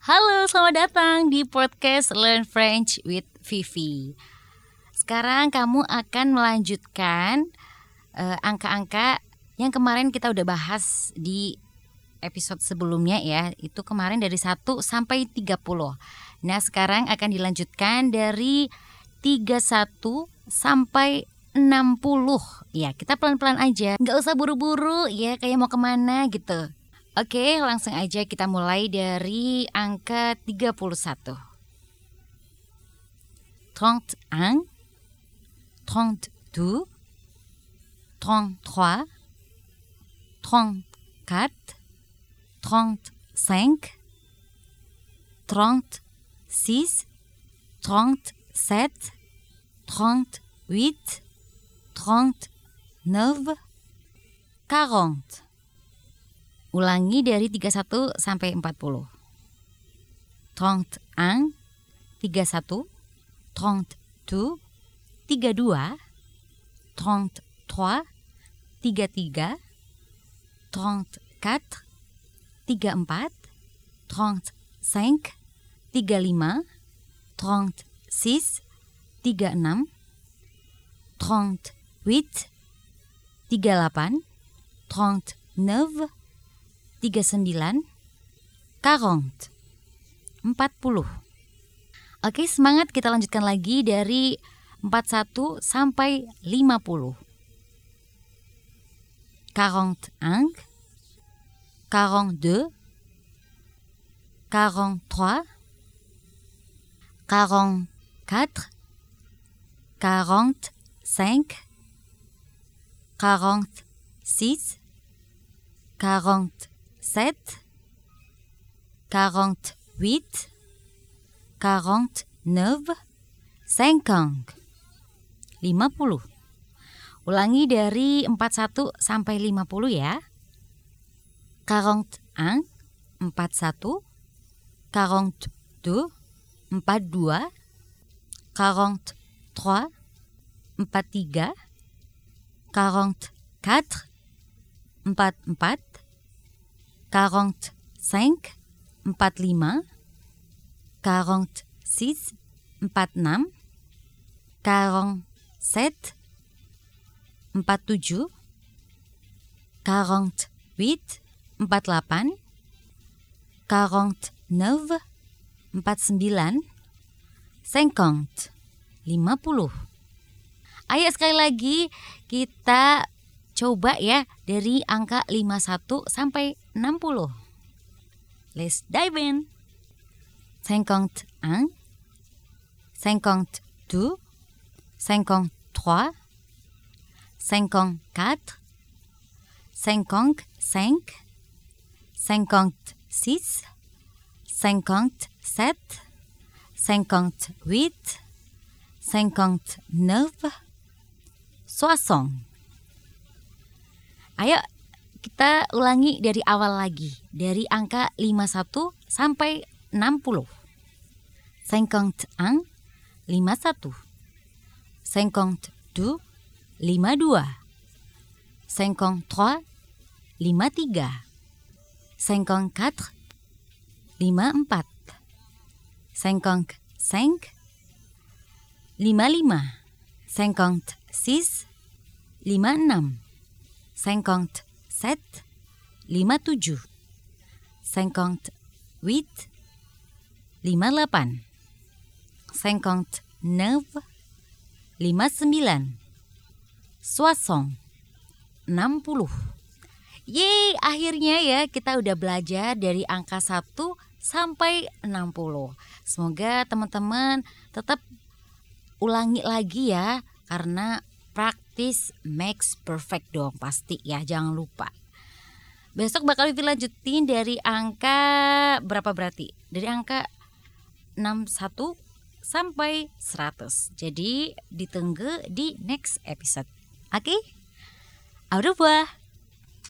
Halo, selamat datang di podcast Learn French with Vivi. Sekarang kamu akan melanjutkan eh, angka-angka yang kemarin kita udah bahas di episode sebelumnya ya. Itu kemarin dari 1 sampai 30. Nah, sekarang akan dilanjutkan dari 31 sampai 60 Ya kita pelan-pelan aja Nggak usah buru-buru ya Kayak mau ke mana gitu Oke langsung aja kita mulai dari angka 31 31 32 33 34 35 36 37 38 39 40 Ulangi dari 31 sampai 40 31 31 32 32 33 33 34 34 35 35 36 36 38 8 38 39 39 40 40 Oke semangat. Kita lanjutkan lagi dari 41 sampai 50 41 42 43 44 45 46 47 48 49 50 50 Ulangi dari 41 sampai 50 ya. 41 41 42 42 43 43 44 44 45 45 46 46 47 47 48 48 49 49 50 50 Ayo sekali lagi kita coba ya dari angka 51 sampai 60 Let's dive in. 51 52 53 54 55 56 57 58 59 60 Ayo kita ulangi dari awal lagi. Dari angka 51 sampai 60 51 51 52 52 53 53 54 54 55 55 56 56 57 57 58 58 59 59 60 60 Yeay, akhirnya ya kita udah belajar dari angka 1 sampai 60. Semoga teman-teman tetap ulangi lagi ya karena practice makes perfect dong pasti ya, jangan lupa. Besok bakal Vivi lanjutin dari angka berapa berarti? Dari angka 61 sampai 100. Jadi ditunggu di next episode. Oke? Okay? Au revoir.